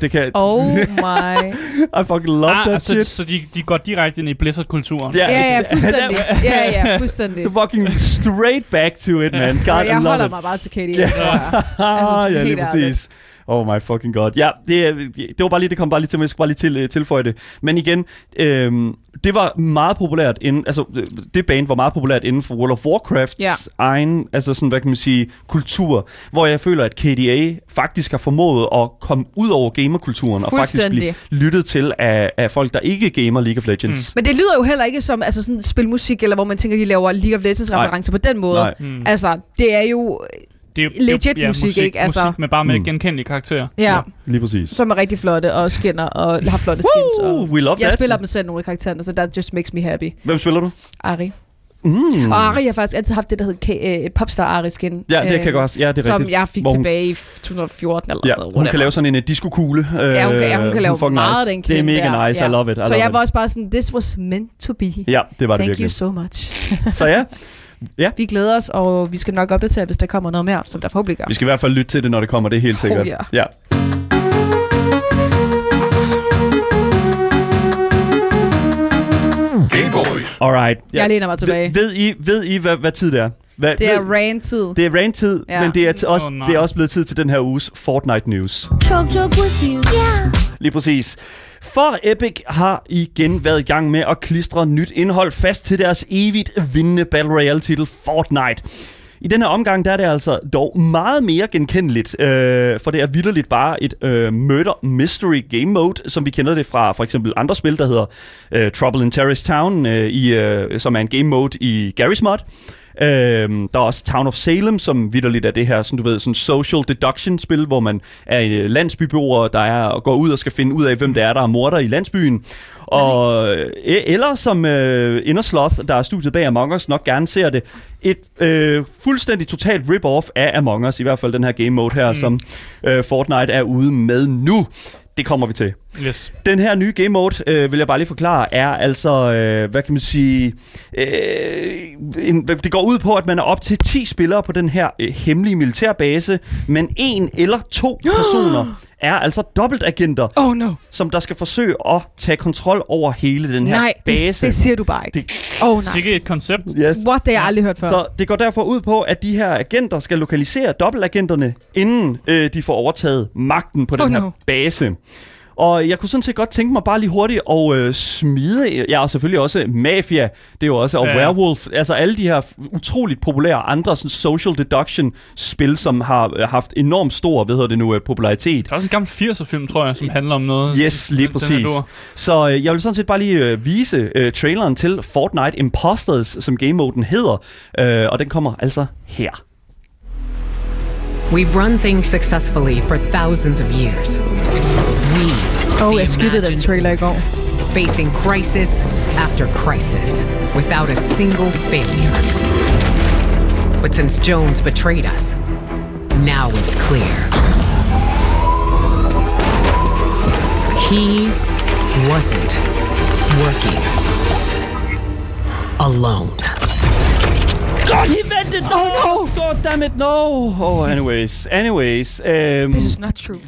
S1: det kan...
S2: Oh my.
S1: I fucking love
S3: Ah,
S1: that
S3: altså,
S1: shit.
S3: så de, de går direkte ind i Blizzard-kulturen.
S2: Ja, ja, fuldstændig.
S1: Han er-
S2: Ja, ja, fuldstændig.
S1: Fucking straight back to it, man. God,
S2: jeg
S1: love
S2: holder
S1: it.
S2: mig bare til Katie.
S1: Ja.
S2: tror jeg.
S1: Ah,
S2: Altså,
S1: ja, lige
S2: helt
S1: præcis. Oh my fucking god. Ja, det, det var bare lige, det kom bare lige til mig. Jeg skulle bare lige til, øh, tilføje det. Men igen, øhm, det var meget populært inden, altså det band var meget populært inden for World of Warcrafts
S2: Ja.
S1: egen, altså sådan, hvad kan man sige, kultur, hvor jeg føler, at KDA faktisk har formået at komme ud over gamerkulturen og faktisk blive lyttet til af, af folk, der ikke gamer League of Legends.
S2: Men det lyder jo heller ikke som altså sådan spilmusik, eller hvor man tænker, de laver League of Legends referencer på den måde.
S1: Nej.
S3: Mm.
S2: Altså, det er jo,
S3: Det er,
S2: legit
S3: det er, jo-
S2: musik, ikke? Altså-
S3: musik, men bare med
S1: Mm.
S3: genkendelige karakterer.
S2: ja,
S1: Lige præcis.
S2: som er rigtig flotte og skinner og har flotte skins.
S1: Woo,
S2: Og
S1: we love
S2: jeg
S1: that.
S2: spiller dem selv, nogle af karaktererne, så that just makes me happy.
S1: Hvem spiller du?
S2: Ari.
S1: Mm.
S2: Og Ari har faktisk altid haft det, der hedder K- uh, Popstar Ari skin.
S1: Ja, det
S2: øh,
S1: kan jeg godt. Ja, det er
S2: Som
S1: rigtigt.
S2: jeg fik
S1: hun-
S2: tilbage i 2014 eller
S1: Ja,
S2: sådan noget.
S1: hun kan lave sådan en uh, disco-kugle.
S2: Ja, hun kan, ja, hun kan lave
S1: fucking
S2: meget
S1: nice.
S2: den
S1: Det er mega
S2: der.
S1: nice. I love it. I
S2: så
S1: love
S2: jeg
S1: it.
S2: var også bare sådan, this was meant to be.
S1: Ja, det var det
S2: Thank
S1: virkelig.
S2: you so much.
S1: Så ja,
S2: Vi glæder os, og vi skal nok opdatere, hvis der kommer noget mere, som der forhåbentlig gør.
S1: vi skal i hvert fald lytte til det, når det kommer. Det er helt sikkert.
S2: ja.
S1: ja.
S4: Game Boys.
S1: Alright. Ja.
S2: Jeg læner mig tilbage.
S1: Ved, ved I, ved I hvad, hvad tid det er? Hvad,
S2: Det er rant-tid.
S1: det er rain-tid,
S2: Ja.
S1: men det er, t- også,
S3: nej.
S1: det er også blevet tid til den her uges Fortnite News.
S5: Chug jug with you. Yeah.
S1: Lige præcis. For Epic har igen været i gang med at klistre nyt indhold fast til deres evigt vindende Battle Royale titel Fortnite. I den her omgang, der er det altså dog meget mere genkendeligt, øh, for det er vidderligt bare et øh, murder mystery game mode, som vi kender det fra for eksempel andre spil, der hedder øh, Trouble in Terrorist Town, øh, i, øh, som er en game mode i Garry's Mod. Øhm, der er også Town of Salem, som vidderligt er det her sådan, du ved, sådan social deduction spil, hvor man er en øh, landsbybeboer, der er og går ud og skal finde ud af, hvem det er, der er morder i landsbyen. Og, øh, eller som øh, Inner Sloth, der er studiet bag Among Us, nok gerne ser det, et øh, fuldstændig totalt rip-off af Among Us, i hvert fald den her game mode her, mm. som øh, Fortnite er ude med nu. Det kommer vi til.
S3: Yes.
S1: Den her nye game mode, øh, vil jeg bare lige forklare, er altså, øh, hvad kan man sige, øh, en, det går ud på, at man er op til 10 spillere på den her øh, hemmelige militærbase, men en eller to personer er altså dobbeltagenter,
S2: Oh no.
S1: som der skal forsøge at tage kontrol over hele den her
S2: Nej, det,
S1: base.
S2: det siger du bare ikke.
S1: Det-
S2: oh nej.
S3: Sikke et koncept.
S1: yes.
S2: What, det har jeg aldrig hørt før.
S1: Så det går derfor ud på, at de her agenter skal lokalisere dobbeltagenterne, inden øh, de får overtaget magten på den
S2: Oh,
S1: her
S2: no.
S1: base. Og jeg kunne sådan set godt tænke mig bare lige hurtigt at øh, smide, ja og selvfølgelig også Mafia, det er jo også, og
S3: Ja.
S1: Werewolf, altså alle de her utroligt populære andre sådan social deduction spil, som har øh, haft enormt stor, hvad hedder det nu, øh, popularitet.
S3: Der er også en gammel 80'er film, tror jeg, som handler om noget.
S1: Yes, lige
S3: Den
S1: præcis. Så øh, jeg vil sådan set bare lige øh, vise øh, traileren til Fortnite Imposters, som game-moden hedder, øh, og den kommer altså her.
S6: We've run things successfully for thousands of years.
S2: Oh,
S6: the
S2: jeg skippede den
S6: imagined,
S2: trailer i går.
S6: facing crisis after crisis without a single failure. But since Jones betrayed us, now it's clear. He wasn't working alone.
S1: God, he vented!
S2: Oh, no.
S1: God damn it, no! Oh, anyways, anyways. Um,
S2: This is not true.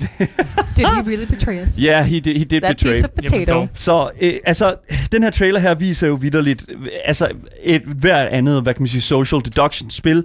S2: Did he really betray us?
S1: yeah, he did, he did
S2: That
S1: betray.
S2: piece of potato.
S1: Så øh, altså, den her trailer her viser jo vidderligt, øh, altså et hvert andet, hvad kan man sige, social deduction spil,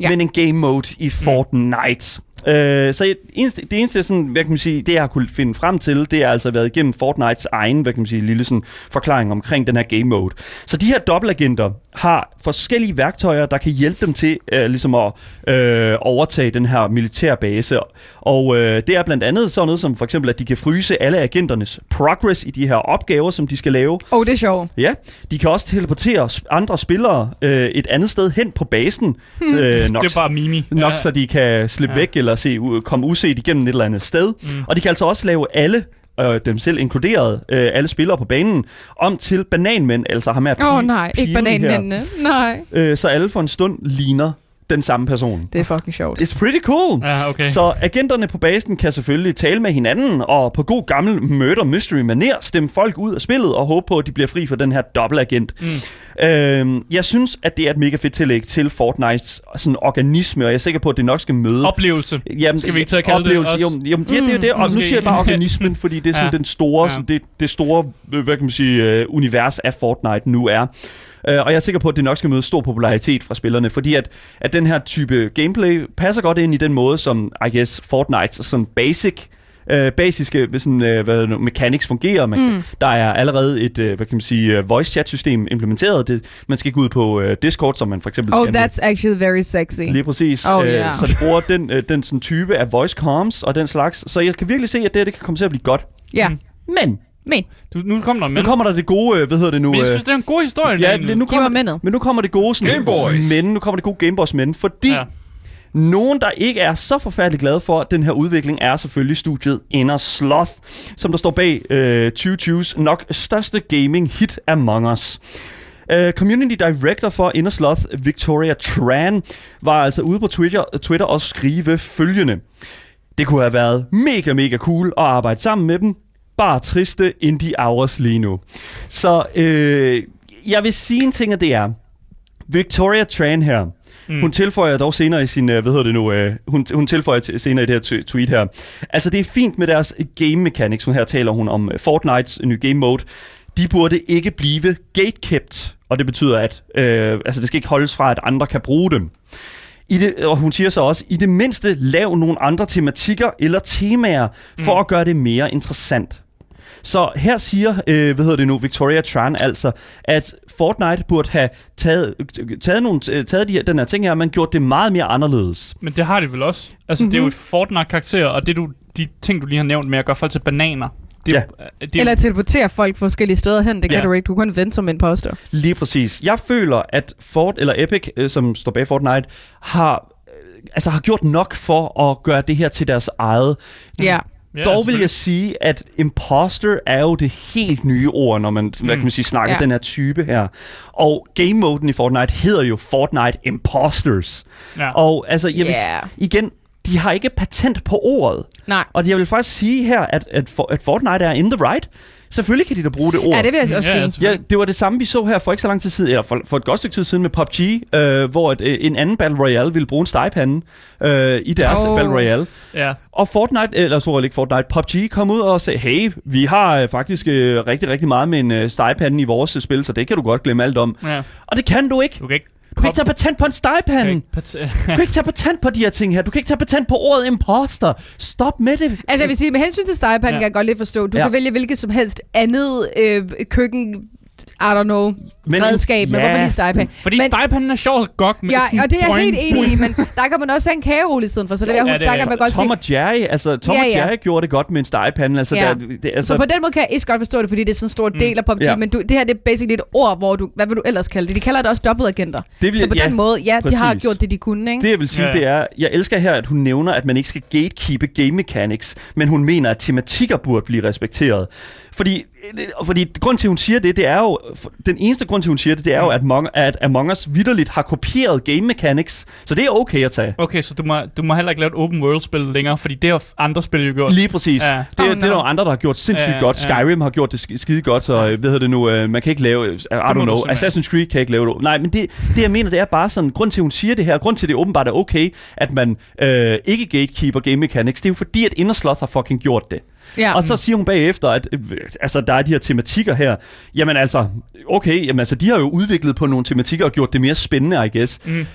S2: Ja.
S1: ja. men en game mode i Fortnite. Øh, så et, eneste, det eneste, sådan, hvad kan man sige, det jeg har kunne finde frem til, det har altså været igennem Fortnites egen, hvad kan man sige, lille sådan, forklaring omkring den her game mode. Så de her dobbeltagenter har forskellige værktøjer, der kan hjælpe dem til øh, ligesom at øh, overtage den her militærbase. Og øh, det er blandt andet sådan noget som for eksempel, at de kan fryse alle agenternes progress i de her opgaver, som de skal lave.
S2: Oh, det er sjovt.
S1: Ja, de kan også teleportere andre spillere øh, et andet sted hen på basen.
S2: Hmm.
S1: Øh, nok,
S3: Det er bare Mimi.
S1: nok så de kan slippe
S3: Ja.
S1: ja. væk eller se, u- komme uset igennem et eller andet sted. Mm. Og de kan altså også lave alle øh, dem selv inkluderet, øh, alle spillere på banen, om til bananmænd, altså har med at
S2: Åh oh, nej, ikke
S1: de her,
S2: bananmændene. Nej.
S1: Øh, så alle for en stund ligner den samme person.
S2: Det er fucking sjovt.
S1: It's pretty cool.
S3: Ja, okay.
S1: Så agenterne på basen kan selvfølgelig tale med hinanden, og på god gammel murder mystery maner stemme folk ud af spillet, og håbe på, at de bliver fri for den her dobbeltagent. Mm. Øhm, jeg synes, at det er et mega fedt tillæg til Fortnites sådan organisme, og jeg er sikker på, at det nok skal møde...
S3: Oplevelse.
S1: Jamen,
S3: Skal vi ikke til at kalde det
S1: oplevelse,
S3: også?
S1: Jo, jo, det, det er jo det, og nu siger jeg bare organismen, fordi det er sådan
S3: Ja.
S1: den store,
S3: Ja.
S1: sådan, det, det store, øh, hvad kan man sige, øh, univers af Fortnite nu er. Uh, og jeg er sikker på, at det nok skal møde stor popularitet fra spillerne, fordi at, at den her type gameplay passer godt ind i den måde, som, I guess, Fortnite sådan basic øh, basiske sådan, øh, hvad, det nu, mechanics fungerer. Man, mm. Der er allerede et øh, hvad kan man sige, øh, voice chat system implementeret. Det, man skal gå ud på øh, Discord, som man for eksempel
S2: Oh, that's actually very sexy.
S1: Lige præcis.
S2: Oh,
S1: Øh,
S2: yeah.
S1: Så det bruger den, øh, den sådan type af voice comms og den slags. Så jeg kan virkelig se, at det, her, det kan komme til at blive godt.
S2: Ja,
S1: Men
S2: men
S3: Du, nu kommer der en
S1: nu
S3: men.
S1: kommer der det gode, øh, hvad hedder det nu?
S3: Men jeg
S1: øh,
S3: synes, det er en god historie.
S1: ja,
S3: Daniel.
S1: nu kommer, men nu kommer det gode sådan,
S4: Game Boys.
S1: Men nu kommer det gode Game Boys men, fordi
S3: Ja
S1: nogen, der ikke er så forfærdeligt glade for den her udvikling, er selvfølgelig studiet Inner Sloth, som der står bag øh, 2020's nok største gaming hit Among Us. Uh, community director for Inner Sloth, Victoria Tran, var altså ude på Twitter, Twitter og skrive følgende. Det kunne have været mega, mega cool at arbejde sammen med dem. Bare triste indie hours lige nu. Så øh, jeg vil sige en ting, og det er, Victoria Tran her, mm. hun tilføjer dog senere i sin, øh, hvad hedder det nu, øh, hun, hun tilføjer t- senere i det her tweet her. Altså det er fint med deres game mechanics, hun her taler hun om øh, Fortnites nye game mode. De burde ikke blive gatekept, og det betyder, at øh, altså det skal ikke holdes fra, at andre kan bruge dem. I det, og hun siger så også, i det mindste lav nogle andre tematikker eller temaer, for at gøre det mere interessant. Så her siger, øh, hvad hedder det nu, Victoria Tran altså, at Fortnite burde have taget, taget, nogle, øh, taget de her, den her ting her, men gjort det meget mere anderledes.
S3: Men det har de vel også. Altså, mm-hmm. det er jo et Fortnite-karakter, og det du, de ting, du lige har nævnt med at gøre folk til bananer. Det, er jo- det, er-
S2: Eller teleportere folk forskellige steder hen. Det kan
S1: Ja.
S2: du ikke. Du kan kun vente som imposter.
S1: Lige præcis. Jeg føler, at Fort, eller Epic, øh, som står bag Fortnite, har, øh, altså har gjort nok for at gøre det her til deres eget.
S2: Ja.
S3: Ja,
S1: Dog vil jeg sige, at imposter er jo det helt nye ord, når man, mm. hvad kan man sige, snakker
S2: Ja.
S1: den her type her. Og game-moden i Fortnite hedder jo Fortnite Imposters.
S3: Ja.
S1: Og altså, jeg vil,
S2: Ja.
S1: igen, de har ikke patent på ordet.
S2: Nej.
S1: Og jeg vil faktisk sige her, at, at, for, at Fortnite er in the right. Selvfølgelig kan de da bruge det ord.
S2: Ja, det vil jeg også
S3: Ja,
S2: sige.
S1: Ja, det var det samme, vi så her for ikke så lang tid siden, eller for, for et godt stykke tid siden med PUBG, øh, hvor et, øh, en anden Battle Royale ville bruge en stegepande øh, i deres
S2: Oh.
S1: oh. Battle Royale.
S3: Ja.
S1: Og Fortnite, eller så ikke Fortnite, PUBG kom ud og sagde, hey, vi har øh, faktisk øh, rigtig, rigtig meget med en øh, stegepande i vores øh, spil, så det kan du godt glemme alt om.
S3: ja.
S1: Og det kan du ikke.
S3: Du kan ikke...
S1: Du kan ikke tage patent på en stegepande. Du kan ikke tage patent på de her ting her. Du kan ikke tage patent på ordet imposter. Stop med det.
S2: Altså jeg vil sige, med hensyn til stegepanden
S3: Ja.
S2: kan jeg godt lidt forstå. Du
S1: ja.
S2: kan vælge hvilket som helst andet øh, køkken, I don't know,
S1: Men-
S2: redskab, men
S1: ja.
S2: hvorfor lige stegepande?
S3: Fordi
S2: men,
S3: stegepanden er sjovt godt med
S2: Ja, og det er jeg helt enig i, men der kan man også have en kagerulle i stedet for, så det,
S3: Jo, ja, det er
S2: der kan man godt
S1: Tom
S2: sige.
S1: og Jerry, altså Tom
S2: Ja,
S1: og
S2: ja.
S1: Jerry gjorde det godt med en stegepande. Altså,
S2: Ja.
S1: der, det, altså,
S2: Så på den måde kan jeg ikke godt forstå det, fordi det er sådan en stor del af PUBG,
S1: Ja.
S2: men du, det her det er basically et ord, hvor du, hvad vil du ellers kalde det? De kalder det også dobbeltagenter.
S1: Det vil
S2: Så på
S1: ja,
S2: den måde, ja, de har
S1: præcis.
S2: gjort det, de kunne, ikke?
S1: Det jeg vil sige,
S3: ja.
S1: det er, jeg elsker her, at hun nævner, at man ikke skal gatekeepe game mechanics, men hun mener, at tematikker burde blive respekteret. Fordi, fordi grund til, at hun siger det, det er jo, den eneste grund til, at hun siger det, det er jo, at, Among, at Among Us vidderligt har kopieret game mechanics, så det er okay at tage.
S3: Okay, så du må, du må heller ikke lave et open world-spil længere, fordi det har andre spil jo gjort.
S1: Lige præcis.
S3: Ja.
S1: Ja. Det,
S2: Oh,
S1: det er der andre, der har gjort sindssygt
S3: Ja,
S1: ja,
S3: ja,
S1: godt.
S3: ja.
S1: Skyrim har gjort det sk- skide godt, så øh, hvad hedder det nu, øh, man kan ikke lave, øh, I don't know. Assassin's Creed kan ikke lave det. Nej, men det, det jeg mener, det er bare sådan, grund til, at hun siger det her, grund til, at det åbenbart er okay, at man øh, ikke gatekeeper game mechanics, det er jo fordi, at Inner Sloth har fucking gjort det.
S2: Ja.
S1: Og så siger hun bagefter, at øh, altså, der er de her tematikker her. Jamen altså, okay, jamen, altså, de har jo udviklet på nogle tematikker og gjort det mere spændende, I guess.
S3: Mm.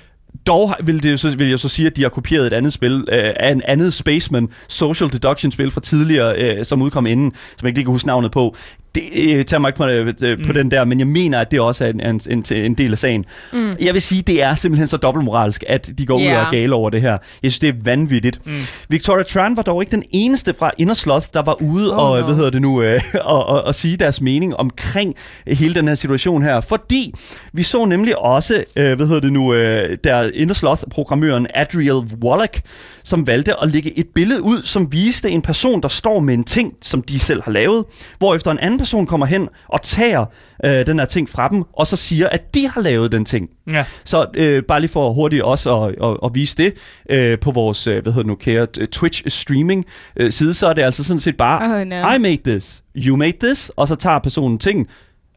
S1: Dog vil, det jo så, vil jeg så sige, at de har kopieret et andet spil øh, af en andet Spaceman Social Deduction spil fra tidligere, øh, som udkom inden, som jeg ikke lige kan huske navnet på. Det øh, tager mig ikke på, øh, øh, på
S3: Mm.
S1: den der, men jeg mener, at det også er en, en, en, en del af sagen.
S2: Mm.
S1: Jeg vil sige, det er simpelthen så dobbeltmoralsk, at de går ud
S2: Ja.
S1: og er gale over det her. Jeg synes, det er vanvittigt.
S3: Mm.
S1: Victoria Tran var dog ikke den eneste fra Inner Sloth, der var ude
S2: Oh,
S1: og,
S2: no.
S1: hvad hedder det nu, øh, og, og, og sige deres mening omkring hele den her situation her. Fordi vi så nemlig også, øh, hvad hedder det nu, øh, der Inner Sloth-programmøren Adriel Wallach, som valgte at lægge et billede ud, som viste en person, der står med en ting, som de selv har lavet, hvorefter en anden person kommer hen og tager øh, den her ting fra dem, og så siger, at de har lavet den ting.
S3: Ja.
S1: Så øh, bare lige for hurtigt også at, at, at vise det øh, på vores, øh, hvad hedder det nu, kære Twitch streaming øh, side, så er det altså sådan set bare,
S2: Oh, no.
S1: I made this, you made this, og så tager personen ting.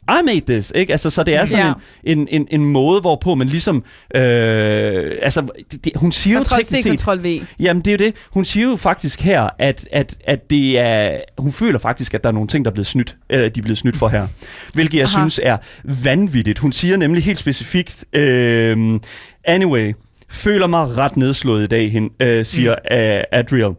S1: I made this, ikke? Altså, så det er sådan
S2: Ja.
S1: en, en, en, en måde, hvorpå man ligesom... Øh, altså, det, det, hun siger jo
S2: Kontrol
S1: teknisk
S2: C,
S1: set...
S2: kontrol V.
S1: Jamen, det er jo det. Hun siger jo faktisk her, at, at, at det er... Hun føler faktisk, at der er nogle ting, der er blevet snydt, eller de er blevet snydt for her. Hvilket jeg
S2: Aha.
S1: synes er vanvittigt. Hun siger nemlig helt specifikt... Øh, anyway, føler mig ret nedslået i dag, hen, øh, siger mm. Adriel.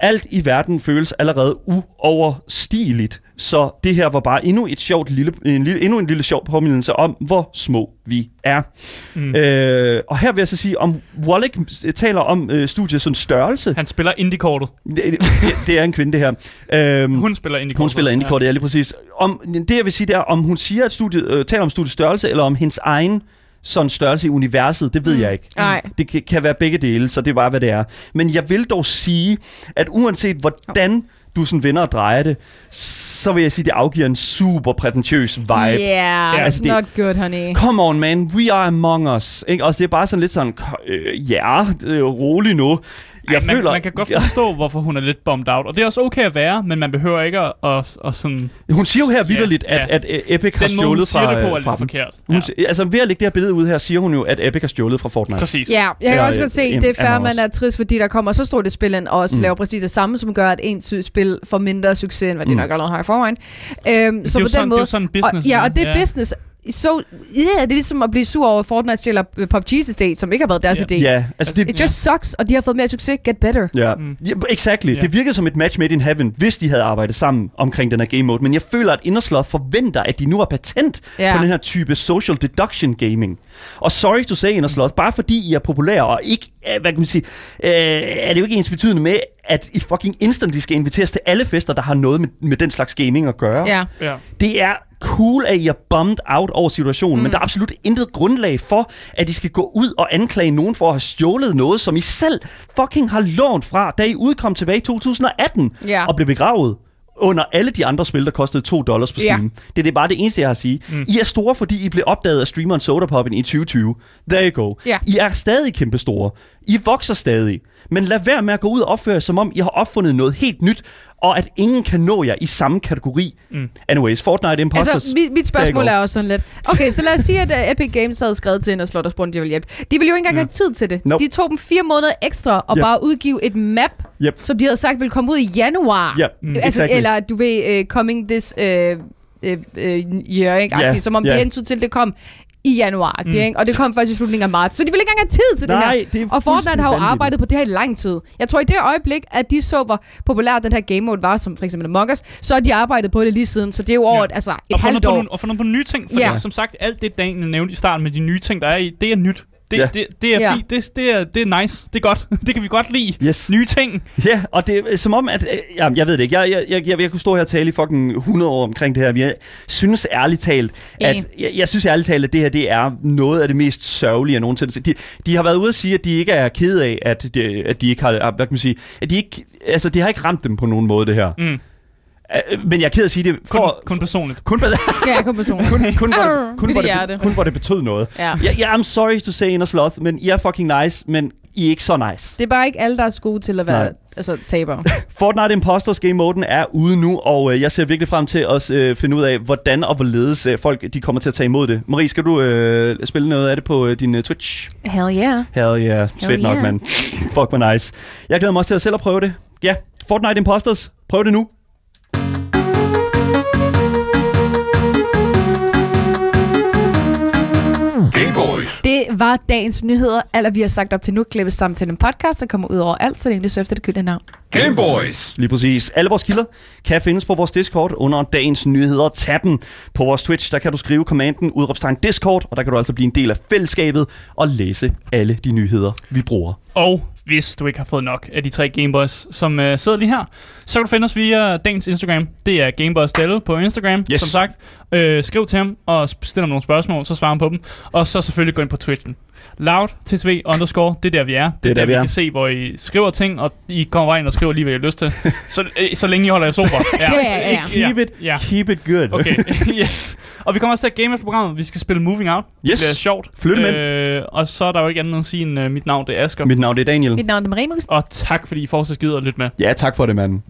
S1: Alt i verden føles allerede uoverstigeligt, så det her var bare endnu et sjovt lille, en lille, endnu en lille sjov påmindelse om, hvor små vi er.
S3: Mm.
S1: Øh, og her vil jeg så sige, om Wallach taler om øh, studiet som størrelse.
S3: Han spiller indie-kortet.
S1: Det, det, det er en kvinde, det her. Øhm,
S3: Hun spiller indie-kortet.
S1: hun spiller indie-kortet, ja. lige præcis. Om, det jeg vil sige, det er, om hun siger, at studiet, øh, taler om studiets størrelse, eller om hendes egen sådan størrelse i universet, det ved
S2: Mm.
S1: jeg ikke.
S2: Nej.
S1: Det kan, kan være begge dele, så det er bare, hvad det er. Men jeg vil dog sige, at uanset hvordan du sådan vender og drejer det, så vil jeg sige, at det afgiver en super prætentiøs vibe.
S2: Yeah,
S1: altså
S2: it's
S1: det-
S2: not good, honey.
S1: Come on, man. We are among us. Ikke? Altså, det er bare sådan lidt sådan, øh, ja, øh, rolig nu. Jeg
S3: Ej, man,
S1: føler...
S3: man kan godt forstå, hvorfor hun er lidt bummed out. Og det er også okay at være, men man behøver ikke at, at, at sådan...
S1: Hun siger jo her vidderligt,
S3: Ja,
S1: at,
S3: ja.
S1: at, at Epic har
S3: Den måde, hun
S1: stjålet
S3: siger
S1: fra,
S3: det på, er
S1: øh, fra
S3: lidt
S1: dem.
S3: forkert.
S1: Hun,
S3: Ja.
S1: ja. Altså ved at lægge det her billede ud her, siger hun jo, at Epic har stjålet fra Fortnite.
S3: Præcis.
S2: Ja, jeg kan
S1: Eller,
S2: også godt se,
S1: øh,
S2: det er fair,
S1: Among
S2: man er trist, fordi der kommer så stort et spil ind, og også
S1: Mm.
S2: laver præcis det samme, som gør, at ens spil får mindre succes, end hvad de
S1: Mm.
S2: nok allerede har i forvejen. Øhm,
S3: Det
S2: så
S3: er
S2: på
S3: sådan,
S2: den måde...
S3: det er jo sådan business.
S2: og, ja, og det er business. Så ja, det er ligesom at blive sur over, Fortnite stjæler øh, PUBG's idé, som ikke har været deres
S3: Ja.
S2: idé.
S1: Ja, altså det,
S2: It just sucks, og de har fået mere succes. Get better.
S1: Ja,
S3: Mm.
S1: ja exactly.
S3: Ja.
S1: Det virkede som et match made in heaven, hvis de havde arbejdet sammen omkring den her game mode. Men jeg føler, at Inner Sloth forventer, at de nu har patent
S2: Ja.
S1: på den her type social deduction gaming. Og sorry to say, Inner Sloth, bare fordi I er populære, og ikke, øh, hvad kan man sige, øh, er det jo ikke ens betydende med, at I fucking instantly skal inviteres til alle fester, der har noget med, med den slags gaming at gøre.
S2: Ja.
S3: Ja.
S1: Det er cool, at I er bummed out over situationen, mm. men der er absolut intet grundlag for, at I skal gå ud og anklage nogen for at have stjålet noget, som I selv fucking har lånt fra, da I udkom tilbage i 2018
S2: Ja.
S1: og blev begravet under alle de andre spil, der kostede 2 dollars på
S2: Ja.
S1: Steam. Det, det er bare det eneste, jeg har at sige. Mm. I er store, fordi I blev opdaget af streameren SodaPoppen i 2020. There you go.
S2: Ja.
S1: I er stadig kæmpe store. I vokser stadig. Men lad være med at gå ud og opføre jer, som om I har opfundet noget helt nyt, og at ingen kan nå jer i samme kategori. Mm. Anyways, Fortnite Imposters.
S2: Altså, mit, mit spørgsmål er også sådan lidt... Okay, så lad os sige, at uh, Epic Games havde skrevet til en og slået om de ville hjælpe. De ville jo ikke engang have tid til det.
S1: Nope.
S2: De tog dem fire måneder ekstra og
S1: Yep.
S2: bare udgive et map,
S1: Yep.
S2: som de havde sagt ville komme ud i januar.
S1: Ja,
S2: Mm, altså,
S1: exactly.
S2: Eller du ved, uh, coming this uh, uh, uh, year, ikke? Agtigt, Som om
S1: ja.
S2: det hentede til, det kom i januar, mm. ikke? og det kom først i slutningen af marts. Så de ville ikke engang have tid til
S1: Nej,
S2: det her.
S1: det
S2: og Fortnite har jo arbejdet på det her i lang tid. Jeg tror i det øjeblik, at de så, hvor populær den her game mode var, som for eksempel Among Us, så har de arbejdet på det lige siden. Så det er jo over
S3: Ja.
S2: et, altså, et
S3: og
S2: halvt
S3: på,
S2: år.
S3: nogle, og fundet på nye ting. For
S2: ja.
S3: som sagt, alt det Daniel nævnte i starten med de nye ting, der er i, det er nyt. Det,
S1: Ja.
S3: det, det er
S2: Ja.
S3: fint. Det, det, er, det er nice. Det er godt. det kan vi godt lide.
S1: Yes.
S3: Nye ting.
S1: Ja, og det er som om, at... Øh, jamen, jeg ved det ikke. Jeg, jeg, jeg, jeg, jeg kunne stå her og tale i fucking 100 år omkring det her. Men jeg synes ærligt talt, at... Jeg, jeg synes ærligt talt, at det her det er noget af det mest sørgelige, jeg nogensinde de, de har været ude at sige, at de ikke er ked af, at de, at de ikke har... Hvad kan man sige? At de ikke... Altså, det har ikke ramt dem på nogen måde, det her.
S3: Mm.
S1: Øh, Men jeg er ked af at sige det.
S3: Kun,
S1: For,
S3: kun personligt.
S1: kun,
S2: Ja, kom person.
S1: kun, kun, hvor det, kun, hvor det, kun hvor det betød noget.
S2: Ja.
S1: Ja, I'm sorry to say Inner Sloth, men I er fucking nice, men I er ikke så nice.
S2: Det er bare ikke alle, der er gode til at være
S1: Nej.
S2: altså, tabere.
S1: Fortnite Imposters Game Moden er ude nu, og øh, jeg ser virkelig frem til at øh, finde ud af, hvordan og hvorledes øh, folk de kommer til at tage imod det. Marie, skal du øh, spille noget af det på øh, din øh, Twitch?
S2: Hell yeah.
S1: Hell yeah, svedt nok,
S2: yeah.
S1: mand. Fuck, hvor nice. Jeg glæder mig også til at selv at prøve det. Ja, Fortnite Imposters, prøv det nu.
S2: Det var dagens nyheder. Alt, vi har sagt op til nu, klippes sammen til en podcast, der kommer ud over alt, så det er egentlig så efter det gyldne navn.
S4: Gameboys.
S1: Lige præcis. Alle vores kilder kan findes på vores Discord under dagens nyheder. Tag dem på vores Twitch. Der kan du skrive kommanden udråbstegn Discord, og der kan du altså blive en del af fællesskabet og læse alle de nyheder, vi bruger.
S3: Og hvis du ikke har fået nok af de tre Gameboys, som øh, sidder lige her, så kan du finde os via dagens Instagram. Det er Gameboys Delle på Instagram,
S1: Yes.
S3: som sagt. Øh, skriv til ham og stil ham nogle spørgsmål, så svarer han på dem. Og så selvfølgelig gå ind på Twitchen. Loud, TTV, underscore, det er der vi er. Det,
S1: er der,
S3: der,
S1: vi
S3: vi
S1: er.
S3: kan se, hvor I skriver ting, og I kommer bare ind og skriver lige, hvad I har lyst til. så, øh, så længe I holder jer sober.
S2: Ja, ja, ja.
S1: Keep it,
S3: Ja.
S1: keep it good.
S3: Okay, yes. Og vi kommer også til at game efter programmet. Vi skal spille Moving Out.
S1: Yes.
S3: Det bliver sjovt.
S1: Flyt ind.
S3: øh, Og så er der jo ikke andet end at sige, end uh, mit navn det er Asger.
S1: Mit navn det er Daniel.
S2: Mit navn er Marie Musen.
S3: Og tak, fordi I fortsat gider at lytte med.
S1: Ja, tak for det, mand.